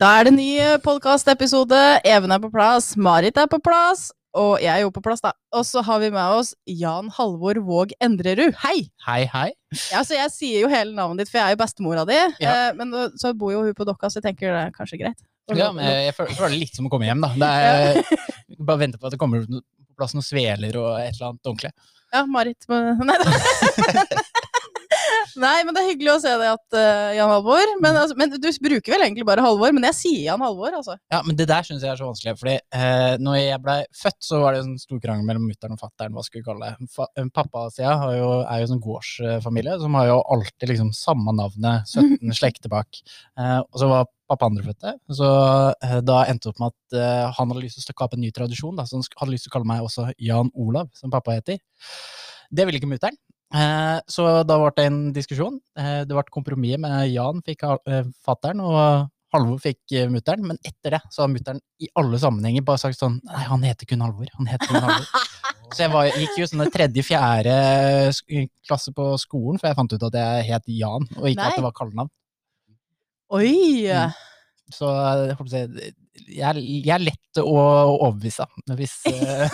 Da er det ny podkastepisode. Even er på plass, Marit er på plass, og jeg er jo på plass, da. Og så har vi med oss Jan Halvor Våg Endrerud. Hei! Hei, hei. Ja, så jeg sier jo hele navnet ditt, for jeg er jo bestemora di. Ja. Eh, men så bor jo hun på Dokka, så jeg tenker det er kanskje greit. Ja, men jeg, føler, det litt som å komme hjem, da. Det er, bare vente på at det kommer på plass noen sveler og et eller annet ordentlig. Ja, Marit Nei da. Nei, men det er hyggelig å se deg at uh, Jan Halvor. Men, altså, men du bruker vel egentlig bare Halvor, men jeg sier Jan Halvor, altså. Ja, men det der syns jeg er så vanskelig. fordi uh, når jeg ble født, så var det en stor krangel mellom mutter'n og fatter'n. Hva skal vi kalle det? Fa Pappasida er jo, jo sånn gårdsfamilie som har jo alltid liksom samme navnet 17 slekter bak. Uh, og så var pappa andrefødte, så eh, da endte det opp med at uh, han hadde lyst til å skape en ny tradisjon. Da, så han hadde lyst til å kalle meg også Jan Olav, som pappa heter. Det ville ikke mutter'n. Eh, så da ble det en diskusjon. Eh, det ble kompromiss med Jan fikk eh, fatter'n, og Halvor fikk mutter'n. Men etter det så har mutter'n i alle sammenhenger bare sagt sånn Nei, han heter kun Halvor. Han heter kun Halvor. så jeg var, gikk jo sånn tredje-fjerde klasse på skolen, for jeg fant ut at jeg het Jan, og ikke Nei. at det var kallenavn. Oi! Mm. Så jeg, jeg, er- lett å overbevise, hvis,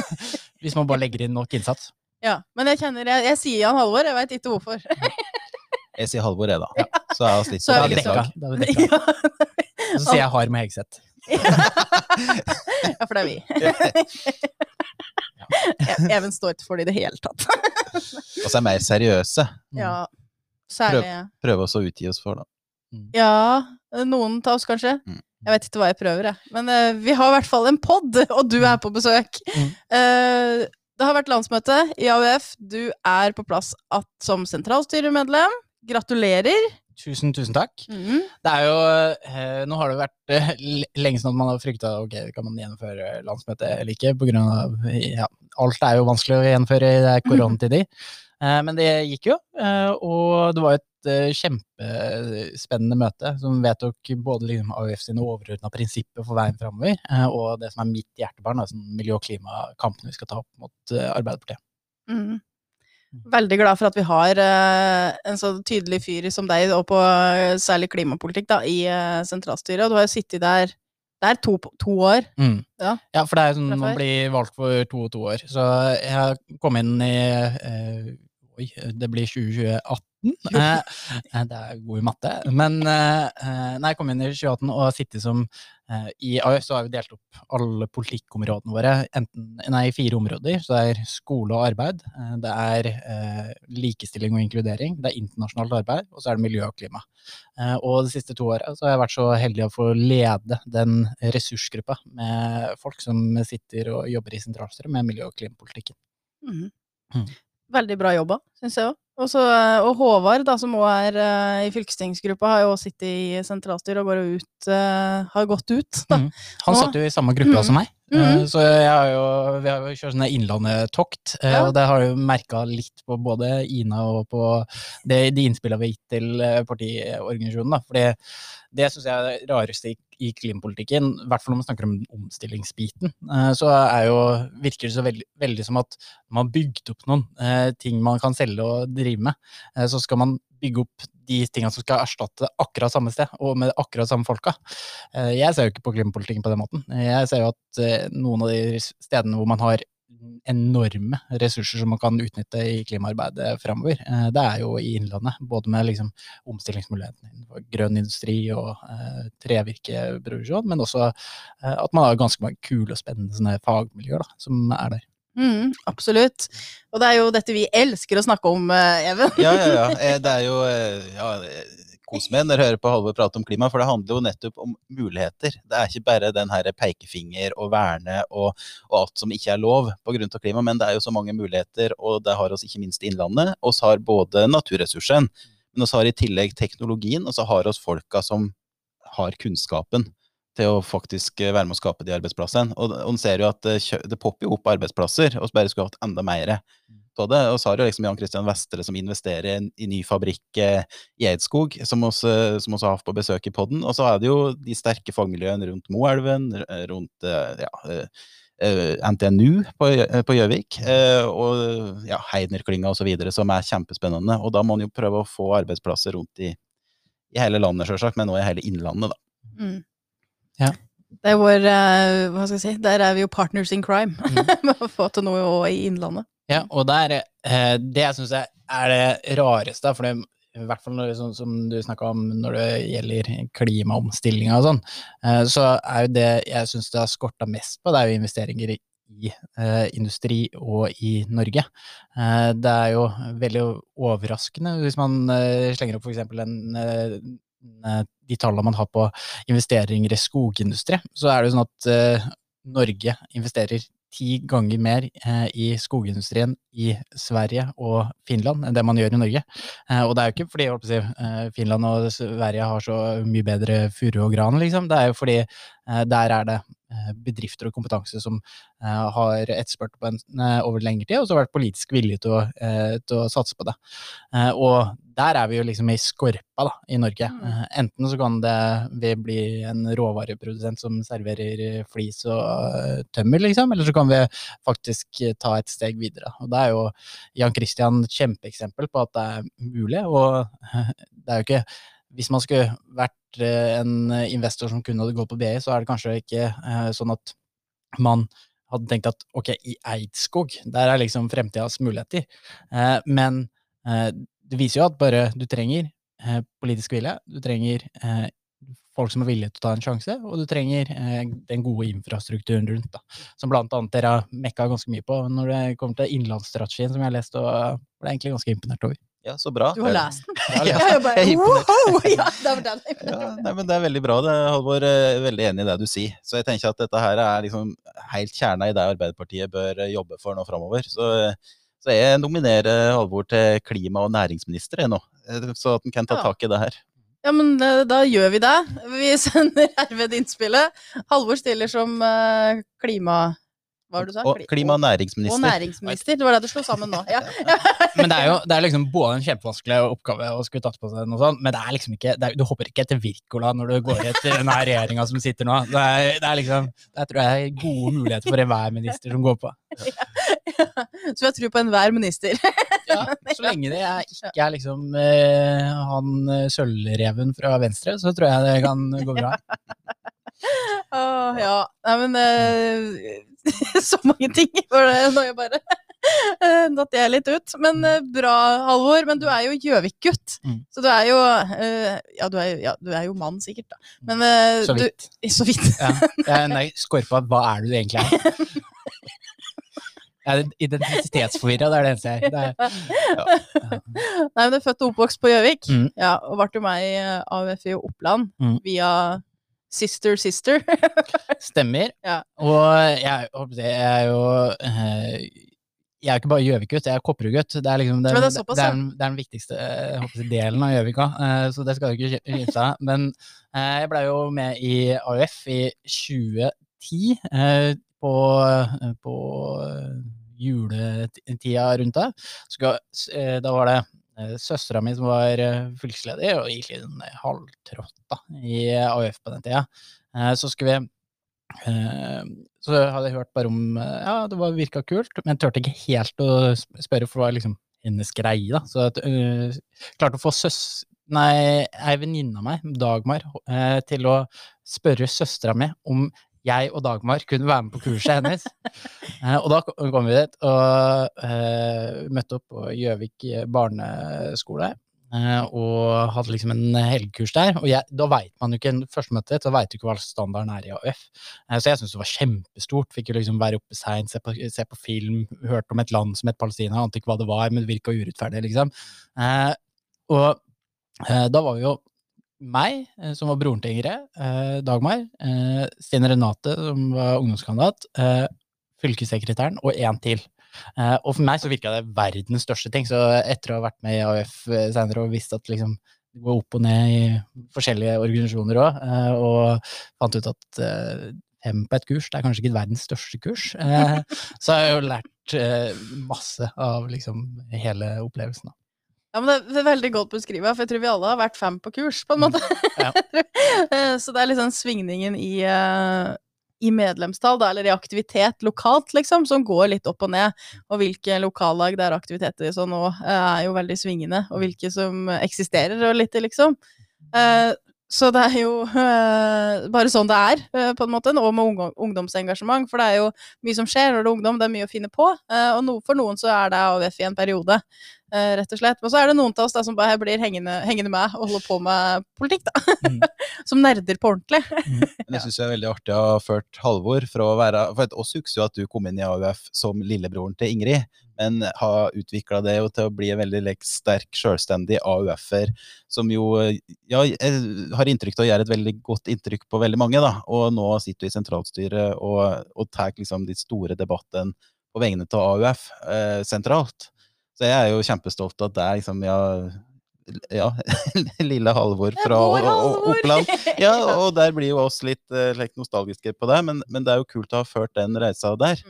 hvis man bare legger inn nok innsats. Ja, men jeg kjenner Jeg, jeg sier Jan Halvor, jeg veit ikke hvorfor. Jeg sier Halvor, jeg, da. Så er vi litt Så på dekka. lag. Da er vi dekka. Og så sier jeg Harm Hegseth. ja, for det er vi. E- Even står ikke for det i det hele tatt. Og så er mer seriøse. Mm. Ja, særlig Prøve oss å utgi oss for, da. Ja, noen av oss kanskje. Mm. Jeg vet ikke hva jeg prøver, jeg. Men uh, vi har i hvert fall en pod, og du er på besøk. Mm. Eh, det har vært landsmøte i AUF. Du er på plass at, som sentralstyremedlem. Gratulerer. Tusen, tusen takk. Mhm. Det er jo eh, Nå har det vært eh, lenge siden at man har frykta ok, kan man gjennomføre landsmøte eller ikke, på grunn av ja, Alt er jo vanskelig å gjennomføre i koronatider. Mm koronatider. Eh, men det gikk jo, eh, og det var et eh, kjempespennende møte som vedtok både liksom, AUF sine overordna prinsipper for veien framover, og det som er mitt hjertebarn, altså miljø- og klimakampen vi skal ta opp mot Arbeiderpartiet. Mm. Veldig glad for at vi har en så tydelig fyr som deg, og på særlig klimapolitikk, da, i sentralstyret. Og du har jo sittet der, der to, to år. Mm. Ja. for det er jo sånn man blir valgt for to og to år. Så jeg kom inn i eh, Oi, det blir 2018. Eh, eh, det er god i matte. Men eh, eh, nei, jeg kom inn i 2018 og har sittet som eh, I AUF så har vi delt opp alle politikkområdene våre enten, nei, i fire områder. Så det er skole og arbeid, eh, det er eh, likestilling og inkludering, det er internasjonalt arbeid, og så er det miljø og klima. Eh, og de siste to åra har jeg vært så heldig å få lede den ressursgruppa med folk som sitter og jobber i sentralstyret med miljø- og klimapolitikken. Mhm. Mm. Veldig bra jobba, syns jeg òg. Og eh, og Håvard, da, som òg er uh, i fylkestingsgruppa, har jo også sittet i sentralstyret og går ut, uh, har gått ut. Mm. Han satt jo i samme gruppe mm. som meg, eh, så har jo, vi har jo kjørt sånne Innlandet-tokt, eh, Ja. og det har jeg jo merka litt på både Ina og på det, de innspillene vi har gitt til partiorganisasjonen. Da. Fordi det syns jeg er det rareste i, i klimapolitikken, i hvert fall når man snakker om omstillingsbiten. Så er jo, virker det så veldig, veldig som at man har bygd opp noen eh, ting man kan selge og drive med. Eh, så skal man bygge opp de tingene som skal erstatte akkurat samme sted, og med akkurat samme folka. Eh, Jeg ser jo ikke på klimapolitikken på den måten. Jeg ser jo at eh, noen av de stedene hvor man har enorme ressurser som man kan utnytte i klimaarbeidet framover, det er jo i Innlandet. Både med liksom omstillingsmulighetene innenfor grønn industri og trevirkeproduksjon, men også at man har ganske mange kule og spennende fagmiljøer da, som er der. Mm, absolutt. Og det er jo dette vi elsker å snakke om, eh, Even. Ja, ja, ja. Eh, Det er jo eh, ja, Kos meg når jeg hører på Halvor prate om klima, for det handler jo nettopp om muligheter. Det er ikke bare den her pekefinger og verne og, og alt som ikke er lov pga. klima, men det er jo så mange muligheter, og det har oss ikke minst i Innlandet. oss har både naturressursen, men oss har i tillegg teknologien, og så har oss folka som har kunnskapen til å faktisk eh, være med å skape de arbeidsplassene. Og en ser jo at det, popper jo opp arbeidsplasser, og bare skulle hatt enda mer av det. Og så har du liksom Jan Christian Vestre som investerer i ny fabrikk eh, i Eidskog, som også, har hatt på besøk i podden. Og så er det jo de sterke fagmiljøene rundt Moelven, rundt eh, ja, eh, eh, NTNU på Gjø- eh, på Gjøvik, eh, og ja, Heidner-klynga osv., som er kjempespennende. Og da må en jo prøve å få arbeidsplasser rundt i, i hele landet, sjølsagt, men også i hele Innlandet, da. Mm. Det er vår eh, Hva skal jeg si Der er vi jo partners in crime. Mm. Med å få til noe også i Innlandet. Ja, og der, eh, det jeg syns er det rareste, for det, i hvert fall når, sånn som du snakka om når det gjelder klimaomstillinga og sånn, eh, så er jo det jeg syns det har skorta mest på, det er jo investeringer i i eh, industri og i Norge. Eh, det er jo veldig overraskende hvis man eh, slenger opp f.eks. en de tallene man har på investeringer i skogindustri, så er det jo sånn at eh, Norge investerer ti ganger mer eh, i skogindustrien i Sverige og Finland enn det man gjør i Norge. Eh, og det er jo ikke fordi si, eh, Finland og Sverige har så mye bedre furu og gran, liksom. Det er jo fordi eh, der er det eh, bedrifter og kompetanse som eh, har etterspurt på en, eh, over lengre tid, og så har vært politisk vilje til å, eh, til å satse på det. Eh, og der er vi jo liksom i skorpa da, i Norge. Mm. Eh, enten så kan det vi bli en råvareprodusent som serverer flis og eh, tømmer, liksom, eller så kan vi faktisk ta et steg videre. Og det er jo Jan Christian et kjempeeksempel på at det er mulig, og det er jo ikke hvis man skulle vært eh, en investor som kun hadde gått på BI, så er det kanskje ikke sånn at man hadde tenkt at ok, i Eidskog, der er liksom fremtidas muligheter. Men det viser jo at bare du trenger eh, politisk vilje, du trenger eh, folk som er villige til å ta en sjanse, og du trenger eh, den gode infrastrukturen rundt, da. Som blant annet dere har mekka ganske mye på når det kommer til innlandsstrategien, som jeg har lest og ble egentlig ganske imponert over. Ja, så bra. Du har lest den? Jeg har Ja, bare, er wow, ja, det var den. Ja, nei, men Det er veldig bra, det, Halvor. Er Veldig enig i det du sier. Så jeg tenker at dette her er liksom helt kjerna i det Arbeiderpartiet bør eh, jobbe for nå framover. Så, så jeg nominerer Halvor til klima- og næringsminister jeg nå, eh, så at han kan ta tak i det her. Ja, men eh, da gjør vi det. Vi sender herved innspillet. Halvor stiller som eh, klima... Hva var det du sa? Og klima- og og næringsminister. næringsminister. Det var det du slo sammen nå. Ja. Men det er jo det er liksom både en kjempevanskelig oppgave å skulle tatt på seg noe sånt, men det er liksom ikke, det er, du hopper ikke etter Wirkola når du går etter den her regjeringa som sitter nå. Det er, det er liksom, jeg tror jeg er gode muligheter for enhver minister som går på. Så vi har tro på enhver minister. Ja, så lenge det er, ikke er liksom eh, han eh, sølvreven fra Venstre, så tror jeg det kan gå bra. Åh, ja. Nei, men eh, Så mange ting for det når jeg bare datt jeg litt ut. Men eh, bra, Halvor. Men du er jo Gjøvik-gutt. Mm. Så du er jo eh, ja, du er, ja, du er jo mann, sikkert, da. Men eh, Så vidt. Du, så vidt. Ja. Nei, Skorpa, hva er det du egentlig er? Jeg er identitetsforvirra, det er det eneste jeg er. Det er. Nei, men du er født og oppvokst på Gjøvik. Mm. Ja, og ble jo med i eh, AUF i Oppland Mm. via Sister Sister. Stemmer. Ja. Og jeg, det er jo eh, Jeg er ikke bare Gjøvik-gutt, jeg er Kopperud-gutt. Det liksom det, det det, er, den- det den viktigste eh, jeg delen av Gjøvika, eh, så det skal du ikke kimse av. Men jeg blei jo med i AUF i 2010, eh, på, på juletida rundt. Eh, da var det søstera mi som var eh, fylkesleder, og gikk litt sånn halvtrått i AUF på den tida. Eh, Så skulle vi Eh, så hadde jeg hørt bare om eh, Ja, det var, virka kult, men turte ikke helt å spørre, for det var liksom hennes greie, da. Så jeg klarte å få søs... Nei, ei venninne av meg, Dagmar, eh, til å spørre søstera mi om jeg og Dagmar kunne være med på kurset hennes. Eh, og da kom vi dit og uh, møtte opp på Gjøvik barneskole. eh, og hadde liksom en helgekurs der. Og jeg, da veit man jo ikke første møtet, da veit du ikke hva standarden er i AUF. Så jeg syntes det var kjempestort. Fikk jo liksom være oppe seint, se, se på film, hørte om et land som het Palestina, ante ikke hva det var, men det virka urettferdig, liksom. Og da var vi jo meg, eh, som var broren til Ingrid, eh, Dagmar, eh, Stine Renate, som var ungdomskandidat, eh, fylkessekretæren og én til. Eh, og for meg så virka det verdens største ting, så etter å ha vært med i AUF seinere senere og visst at liksom det går opp og ned i forskjellige organisasjoner òg, eh, og fant ut at eh, fem på et kurs, det er kanskje ikke verdens største kurs. Eh, så har jeg jo lært eh, masse av liksom hele opplevelsen. Da. Ja, men det er veldig godt beskrivet, for jeg tror vi alle har vært fem på kurs, på en måte. Ja. Eh, Så det er liksom svingningen i, eh, i medlemstall, da, eller i aktivitet lokalt, liksom, som går litt opp og ned. Og hvilke lokallag det er aktiviteter i sånn nå, eh, er jo veldig svingende, og hvilke som eksisterer og litt, liksom. Så det er jo øh, bare sånn det er, øh, på en måte, og med ungdomsengasjement. For det er jo mye som skjer når det er ungdom, det er mye å finne på. øh, og no, for noen så er det AUF i en periode, rett og slett. Og så er det noen av oss da som bare blir hengende, hengende med og holder på med politikk, da. Mm. som nerder på ordentlig. mm. jeg syns jeg er veldig artig å ha ført Halvor fra å være For oss husker jo at du kom inn i AUF som lillebroren til Ingrid, men har utvikla det til å bli en veldig like, sterk, selvstendig AUF-er, som jo ja, har inntrykk av å gjøre et veldig godt inntrykk på veldig mange, da. Og nå sitter du i sentralstyret og, og tar liksom de store debattene på vegne av AUF eh, sentralt. Så jeg er jo kjempestolt av at det er liksom, ja ja, lille Halvor fra! Oppland. Ja, og der blir jo oss litt, eh, litt nostalgiske på det, men, men det er jo kult å ha ført den reisa der.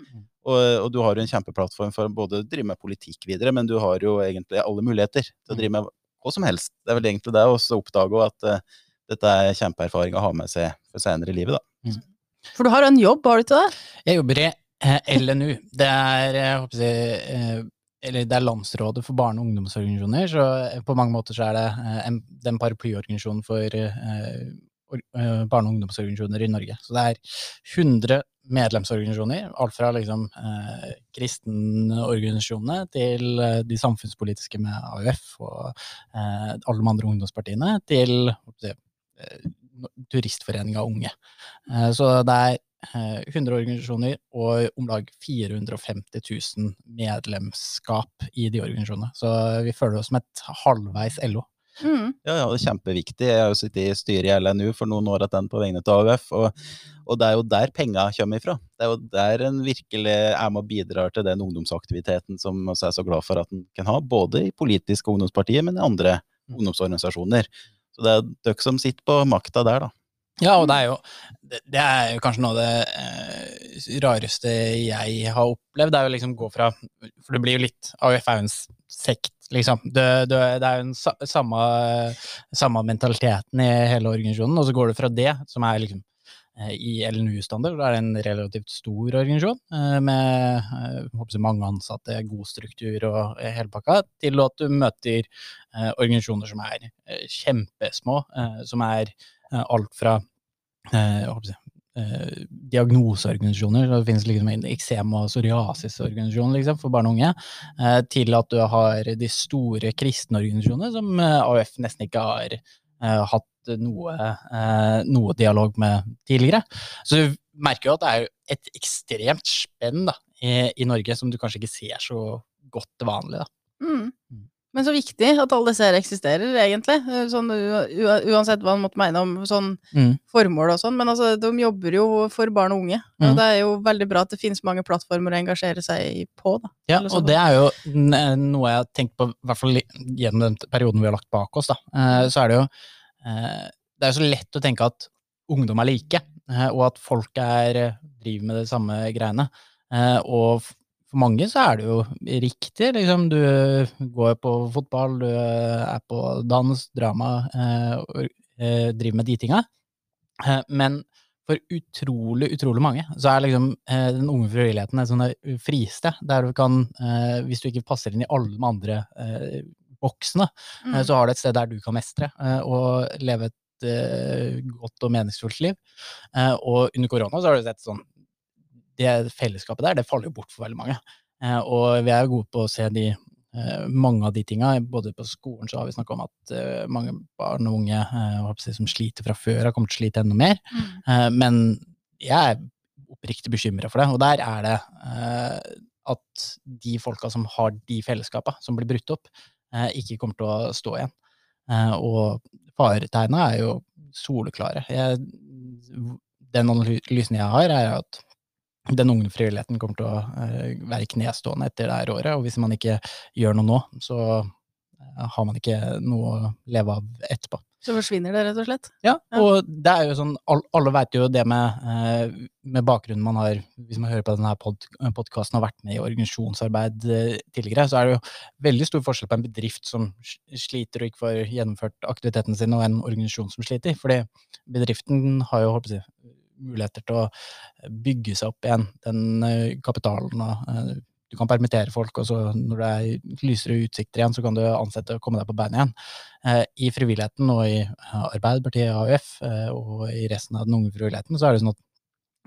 Mm. Og, og du har jo en kjempeplattform for både å drive med politikk videre, men du har jo egentlig alle muligheter til å drive med hva som helst. Det er vel egentlig det å oppdage at uh, dette er kjempeerfaring å ha med seg for senere i livet, da. For du har en jobb, har du ikke det? Jeg jobber i eh, LNU. Det er, jeg håper å si, eh, eller det er Landsrådet for barne- og ungdomsorganisasjoner, så eh, på mange måter så er det eh, en, den paraplyorganisasjonen for eh, or, eh, barne- og ungdomsorganisasjoner i Norge. Så det er 100 medlemsorganisasjoner, alt fra liksom eh, kristenorganisasjonene til eh, de samfunnspolitiske med AUF og eh, alle de andre ungdomspartiene, til det, eh, Turistforeninga Unge. Eh, så det er eh, 100 organisasjoner og om lag 450 000 medlemskap i de organisasjonene. Så vi føler oss som et halvveis LO. Mm. Ja, ja, det er kjempeviktig. Jeg har jo sittet i styret i LNU for noen år igjen på vegne av AUF, og, og det er jo der penga kommer ifra. Det er jo der en virkelig er med og bidrar til den ungdomsaktiviteten som vi er så glad for at en kan ha, både i politiske ungdomspartier, men i andre ungdomsorganisasjoner. Så det er dere som sitter på makta der, da. Ja, og det er jo, det, er jo kanskje noe av det eh, rareste jeg har opplevd. Det er jo liksom gå fra For det blir jo litt AUF er jo en sekt, liksom. Det, det, det er jo den samme, samme mentaliteten i hele organisasjonen, og så går det fra det, som er liksom eh, i LNU-standard, da er det en relativt stor organisasjon eh, med eh, jeg, mange ansatte, god struktur og hele pakka, til at du møter organisasjoner som er kjempesmå, som er alt fra jeg, eh, diagnoseorganisasjoner, så det finnes liksom en eksem- og psoriasisorganisasjon liksom, for barn og unge, eh, til at du har de store kristne organisasjonene som eh, AUF nesten ikke har eh, hatt noe, noe dialog med tidligere. Så du merker jo at det er et ekstremt spenn da, i, i Norge som du kanskje ikke ser så godt til vanlig. Da. Mm. Men så viktig at alle disse her eksisterer, egentlig. Eh, Sånn, uansett hva man måtte mene om sånn Mm. formål og sånn. Men altså, de jobber jo for barn og unge. Mm. Og det er jo veldig bra at det finnes mange plattformer å engasjere seg på, da. Ja, sånn. og det er jo noe jeg har tenkt på, i hvert fall gjennom den perioden vi har lagt bak oss, da. Eh, Så er det jo eh, Det er så lett å tenke at ungdom er like, eh, og at folk er, eh, driver med de samme greiene. Eh, Og for mange så er det jo riktig, liksom. Du går på fotball, du er på dans, drama, eh, og eh, driver med de tinga. Eh, Men for utrolig, utrolig mange så er liksom eh, den unge frivilligheten et sånt fristed, der du kan, eh, hvis du ikke passer inn i alle de andre eh, boksene, Mm. eh, så har du et sted der du kan mestre eh, og leve et eh, godt og meningsfullt liv. Eh, og under korona så har du sett sånn Det fellesskapet der, det faller jo bort for veldig mange. Eh, og vi er jo gode på å se de eh, mange av de tinga. Både på skolen så har vi snakka om at eh, mange barn og unge si, som sliter fra før, har kommet til å slite enda mer. Mm. Eh, men jeg er oppriktig bekymra for det, og der er det eh, at de folka som har de fellesskapa som blir brutt opp, eh, ikke kommer til å stå igjen. Eh, og faretegna er jo soleklare. Jeg, den analysen jeg har, er at den unge frivilligheten kommer til å eh, være knestående etter det her året, og hvis man ikke gjør noe nå, så eh, har man ikke noe å leve av etterpå. Så forsvinner det, rett og slett. Ja, og det er jo sånn, alle vet jo det med, eh, med bakgrunnen man har, hvis man hører på denne pod, podkasten og har vært med i organisasjonsarbeid tidligere, så er det jo veldig stor forskjell på en bedrift som sliter og ikke får gjennomført aktivitetene sine, og en organisasjon som sliter. Fordi bedriften har jo håper jeg, muligheter til å bygge seg opp igjen, den eh, kapitalen og eh, du kan permittere folk, og så når det er lysere utsikter igjen, så kan du ansette og komme deg på beina igjen. Eh, I frivilligheten og i Arbeiderpartiet, AUF eh, og i resten av den unge frivilligheten, så er det sånn at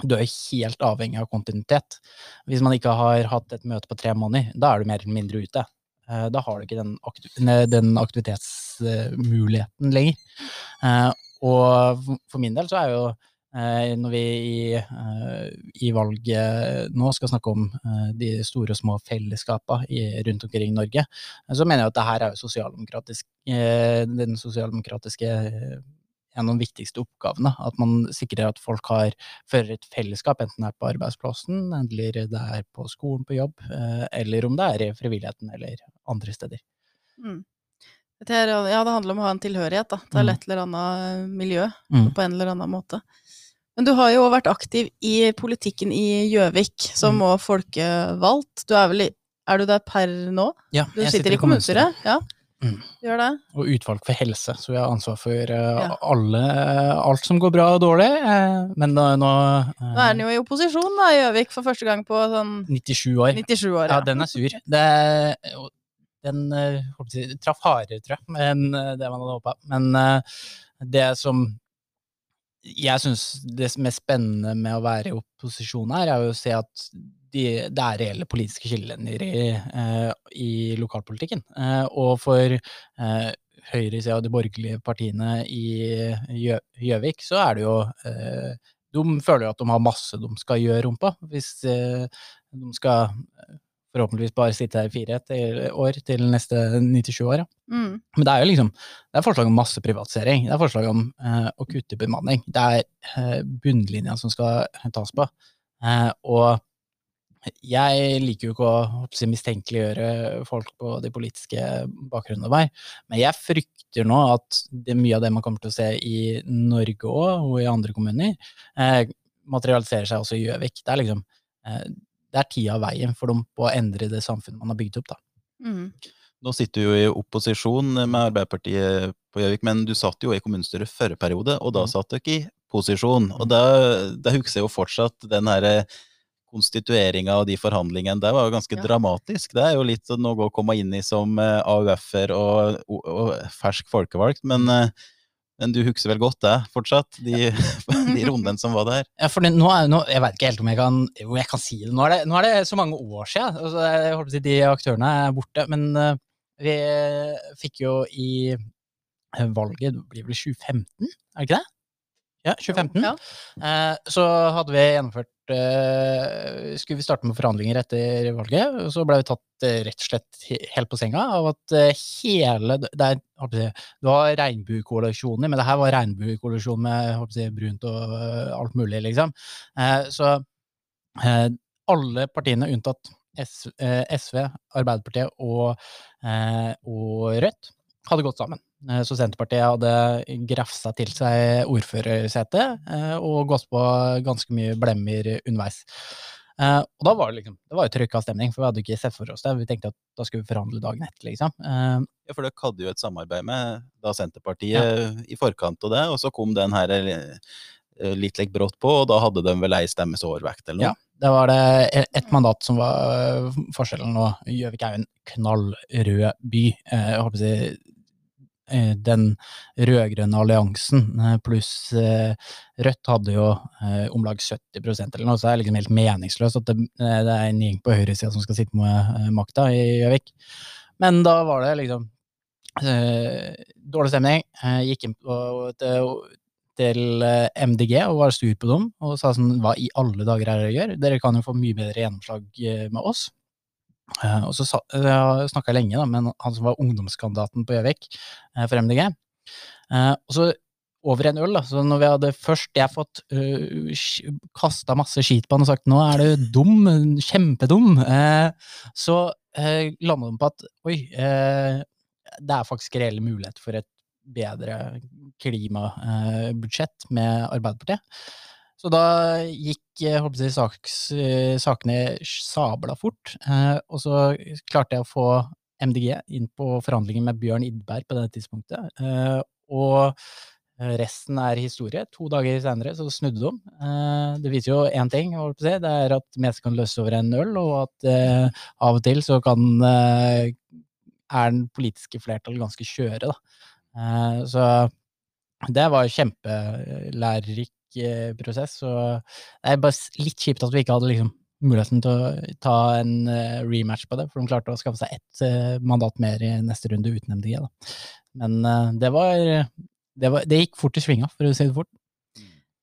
du er helt avhengig av kontinuitet. Hvis man ikke har hatt et møte på tre måneder, da er du mer eller mindre ute. Da har du ikke den, aktiv den aktivitetsmuligheten lenger. Og for min del så er jo Eh, når vi i, eh, i, valget nå skal snakke om eh, de store og små fellesskapene rundt omkring i Norge, så mener jeg at det her er sosialdemokratisk, den sosialdemokratiske en av de viktigste oppgavene. At man sikrer at folk har, fører et fellesskap, enten det er på arbeidsplassen, eller det er på skolen, på jobb, eller om det er i frivilligheten eller andre steder. Mm. Det er, ja, det handler om å ha en tilhørighet da, til mm. et eller annet miljø mm. på en eller annen måte. Men du har jo vært aktiv i politikken i Gjøvik, som mm. folkevalgt. Du er vel i Er du der per nå? Ja, du sitter, sitter i kommunestyret? Ja. Mm. Gjør det. Og utvalg for helse, så vi har ansvar for uh, ja. alle, alt som går bra og dårlig. Uh, men nå Nå, uh, er den jo i opposisjon, da, i Gjøvik, for første gang på sånn 97 år. 97 år ja. ja, den er sur. Det, den uh, traff hardere, tror jeg, enn det man hadde håpa. Men det som jeg syns det mest spennende med å være i opposisjon her, er å se at de, det er reelle politiske skillelinjer i, uh, i lokalpolitikken. Uh, og for uh, høyresida og de borgerlige partiene i Gjøvik, så er det jo De føler jo at de har masse de skal gjøre om på, hvis de skal forhåpentligvis bare sitte her i fire til år til neste 97 år. Ja. Mm. Men det er jo liksom det er forslag om masse privatisering. Det er forslag om eh, å kutte bemanning. Det er eh, bunnlinja som skal tas på. Eh, og jeg liker jo ikke å si, mistenkeliggjøre folk på de politiske bakgrunnene der, men jeg frykter nå at det, mye av det man kommer til å se i Norge òg, og i andre kommuner, eh, materialiserer seg også i Gjøvik. Det er liksom eh, det er tida av veien for dem på å endre det samfunnet man har bygd opp. da. Mm. Nå sitter du jo i opposisjon med Arbeiderpartiet på Gjøvik, men du satt jo i kommunestyret forrige periode, og da mm. satt du ikke i posisjon. Og mm. da, da husker jeg jo fortsatt den herre konstitueringa og de forhandlingene det var jo ganske ja. dramatisk. Det er jo litt noe å komme inn i som eh, AUF-er og, og, og, fersk folkevalgt, men uh, men du husker vel godt det fortsatt, de, de rundene som var der? Ja, for nå er, nå, Jeg vet ikke helt om jeg kan Jo, jeg kan si det. Nå er det, nå er det så mange år siden. Altså, jeg håper å si De aktørene er borte. Men uh, vi fikk jo i valget Det blir vel 2015, er det ikke det? Ja, 2015. Ja. Uh, så hadde vi gjennomført uh, Skulle vi starte med forhandlinger etter valget, og så ble vi tatt uh, rett og slett helt på senga av at hele det er, si, det var regnbuekoalisjoner, men det her var regnbuekoalisjon med si, brunt og alt mulig, liksom. så alle partiene unntatt SV, Arbeiderpartiet og, og Rødt hadde gått sammen. Eh, så Senterpartiet hadde grafsa til seg ordførersetet eh, og gått på ganske mye blemmer underveis. Uh, og da var det liksom, det var jo trykka stemning, for vi hadde ikke sett for oss det. Vi tenkte at da skulle vi forhandle dagen etter, liksom. Uh, ja, for dere hadde jo et samarbeid med da Senterpartiet ja. i forkant av det, og så kom den her litt like brått på, og da hadde de vel ei stemmes overvekt, eller noe? Ja, det var det ett et mandat som var forskjellen, og Gjøvik er jo en knallrød by. Jeg håper å si Eh, den rød-grønne alliansen eh, pluss eh, Rødt hadde jo om lag 70% eller noe, så det er liksom helt meningsløst at det, er en gjeng på høyresida som skal sitte med makta i Gjøvik. Men da var det liksom dårlig stemning. gikk inn på, til MDG og var sur på dem og sa sånn Hva i alle dager er det dere gjør? Dere kan jo få mye bedre gjennomslag med oss. Uh, og så uh, snakka jeg lenge da, med han som var ungdomskandidaten på Gjøvik uh, for MDG. Uh, og så over en øl, da. Så når vi hadde først jeg fått uh, kasta masse skit på han og sagt nå er du dum, kjempedum, så uh, landa de på at oi, det er faktisk reelle mulighet for et bedre klimabudsjett med Arbeiderpartiet. Så da gikk jeg, saks, sakene sabla fort, eh, og så klarte jeg å få MDG inn på forhandlinger med Bjørn Idberg på det tidspunktet. Eh, og Eh, Resten er historie. To dager senere så snudde de. Eh, Det viser jo én ting. Det er at meste kan løses over en øl, og at eh, av og til så kan eh, er den politiske flertall ganske skjøre, da. Eh, Så det var kjempelærerik eh, prosess. Så det er bare litt kjipt at vi ikke hadde liksom muligheten til å ta en eh, rematch på det, for de klarte å skaffe seg ett eh, mandat mer i neste runde uten MDG. Da. Men eh, det var det, var, det gikk fort i svinga, for å si det fort.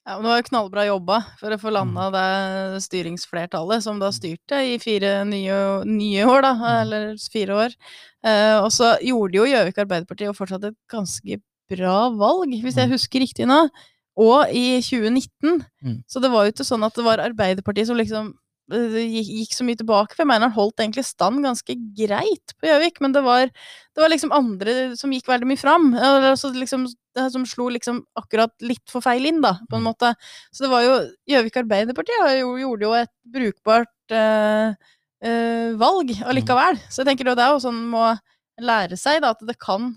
Ja, men det var jo knallbra jobba for å få landa det styringsflertallet som da styrte i fire nye, nye år, da, eller fire år. Eh, og så gjorde jo Gjøvik Arbeiderparti jo fortsatt et ganske bra valg, hvis jeg Mm. husker riktig nå. Og i 2019. Mm. Så det var jo ikke sånn at det var Arbeiderpartiet som liksom eh, gikk, gikk så mye tilbake. For jeg mener han holdt egentlig stand ganske greit på Gjøvik, men det var, det var liksom andre som gikk veldig mye fram. Altså liksom, det som slo liksom akkurat litt for feil inn, da, på en Mm. måte. Så det var jo Gjøvik Arbeiderparti gjorde jo et brukbart eh, eh, valg allikevel. Så jeg tenker det er jo sånn man må lære seg da, at det kan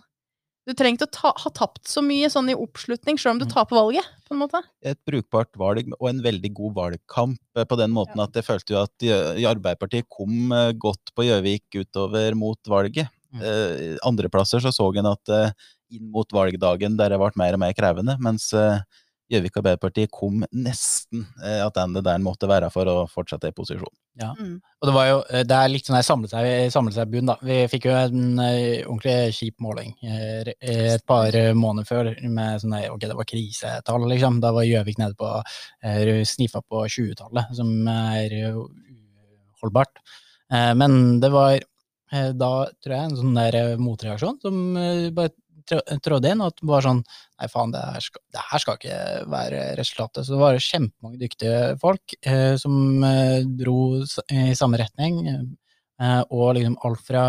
Du trenger ikke å ta, ha tapt så mye sånn i oppslutning, sjøl om du Mm. taper valget, på en måte. et brukbart valg og en veldig god valgkamp eh, på den måten at jeg følte jo at Arbeiderpartiet kom eh, godt på Gjøvik utover mot valget. Mm. Eh, Andreplasser så så en at eh, inn mot valgdagen der det ble mer og mer krevende, mens eh, Gjøvik Arbeiderparti kom nesten at den det der måtte være for å fortsette i posisjon. Mm. Og det var jo, eh, det er litt sånn her samlet seg, samlet seg bunn, da. Vi fikk jo en eh, ordentlig kjip måling eh, eh, et par eh, måneder før med sånn ok, det var krisetall, liksom. Da var Gjøvik nede på, eh, snifa på 20-tallet, som er uholdbart. Eh, men det var eh, da, tror jeg, en sånn der eh, motreaksjon som eh, bare trådde inn, og at det var sånn Nei, faen, det her, skal, det her skal ikke være resultatet. Så det var kjempemange dyktige folk eh, som eh, dro i samme retning. Eh, og liksom alt fra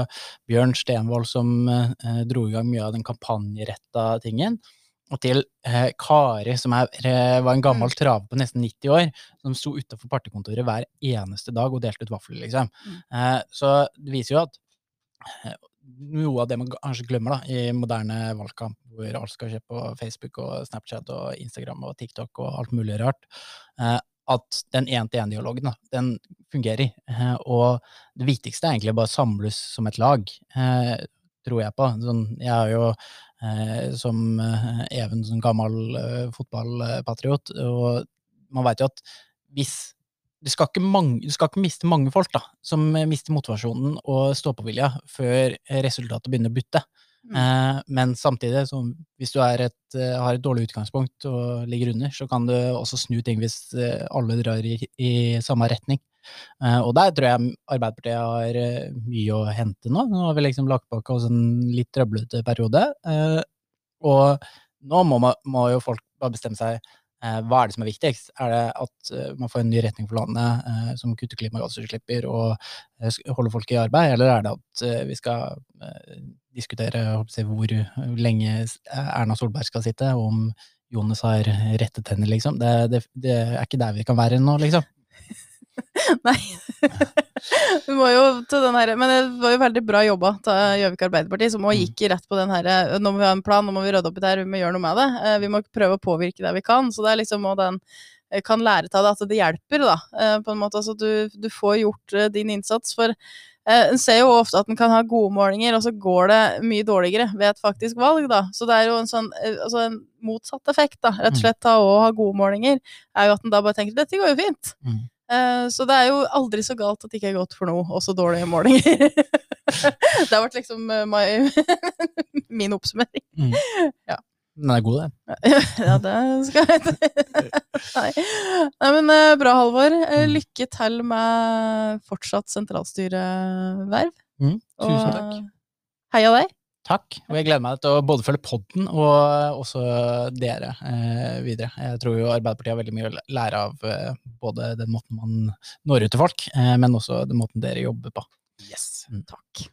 Bjørn Stenvold som eh, dro i gang mye av den kampanjeretta tingen, og til eh, Kari, som er, eh, var en gammel traver på nesten 90 år, som sto utafor partikontoret hver eneste dag og delte ut vafler, liksom. Mm. Eh, så det viser jo at noe av det man kanskje glemmer da, i moderne valgkamp, hvor alt skal skje på Facebook og Snapchat og Instagram og TikTok og alt mulig rart, eh, at den én-til-én-dialogen den fungerer. Eh, og det viktigste er egentlig bare å samles som et lag, eh, tror jeg på. Sånn, jeg er jo som Even, sånn gammel fotballpatriot, og man veit jo at hvis du skal, ikke mange, du skal ikke miste mange folk da, som mister motivasjonen og stå-på-vilja før resultatet begynner å butte. Mm. Eh, men samtidig, så hvis du er et, eh, har et dårlig utgangspunkt og ligger under, så kan du også snu ting hvis eh, alle drar i, i samme retning. Eh, og der tror jeg Arbeiderpartiet har eh, mye å hente nå. Nå har vi liksom lagt bak oss en litt trøblete periode. eh, og nå må, må jo folk bare bestemme seg eh, hva er det som er viktigst? Er det at eh, man får en ny retning for landet eh, som kutter klimagassutslipp og eh, holder folk i arbeid, eller er det at eh, vi skal eh, diskutere jeg hvor lenge Erna Solberg skal sitte, og om Jonas har rette tenner, liksom? Det, det, det er ikke der vi kan være nå, liksom. Nei. Vi må jo til den her, men det var jo veldig bra jobba av Gjøvik Arbeiderparti, som òg Mm. gikk rett på den her Nå må vi ha en plan, nå må vi rydde opp i det her, vi må gjøre noe med det. Eh, Vi må prøve å påvirke det vi kan. Så det er liksom òg den eh, kan lære av det at det hjelper, da. eh, På en måte. Altså du, du får gjort eh, din innsats. For eh, en ser jo ofte at en kan ha gode målinger, og så går det mye dårligere ved et faktisk valg, da. Så det er jo en sånn eh, altså en motsatt effekt, da. Rett og Mm. slett av å ha gode målinger, er jo at en da bare tenker dette går jo fint. Mm. Eh, Så det er jo aldri så galt at det ikke er godt for noe, også dårlige målinger. det har vært liksom eh, my, min oppsummering. Mm. Ja. Den er god, den. ja, det skal jeg Nei. Nei, men eh, bra, Halvor. Mm. Lykke til med fortsatt sentralstyreverv. Mm. Tusen Og takk. Heia deg. Takk. Og jeg gleder meg til å både følge podden og også dere eh, videre. Jeg tror jo Arbeiderpartiet har veldig mye å lære av eh, både den måten man når ut til folk, eh, men også den måten dere jobber på. Yes. Takk.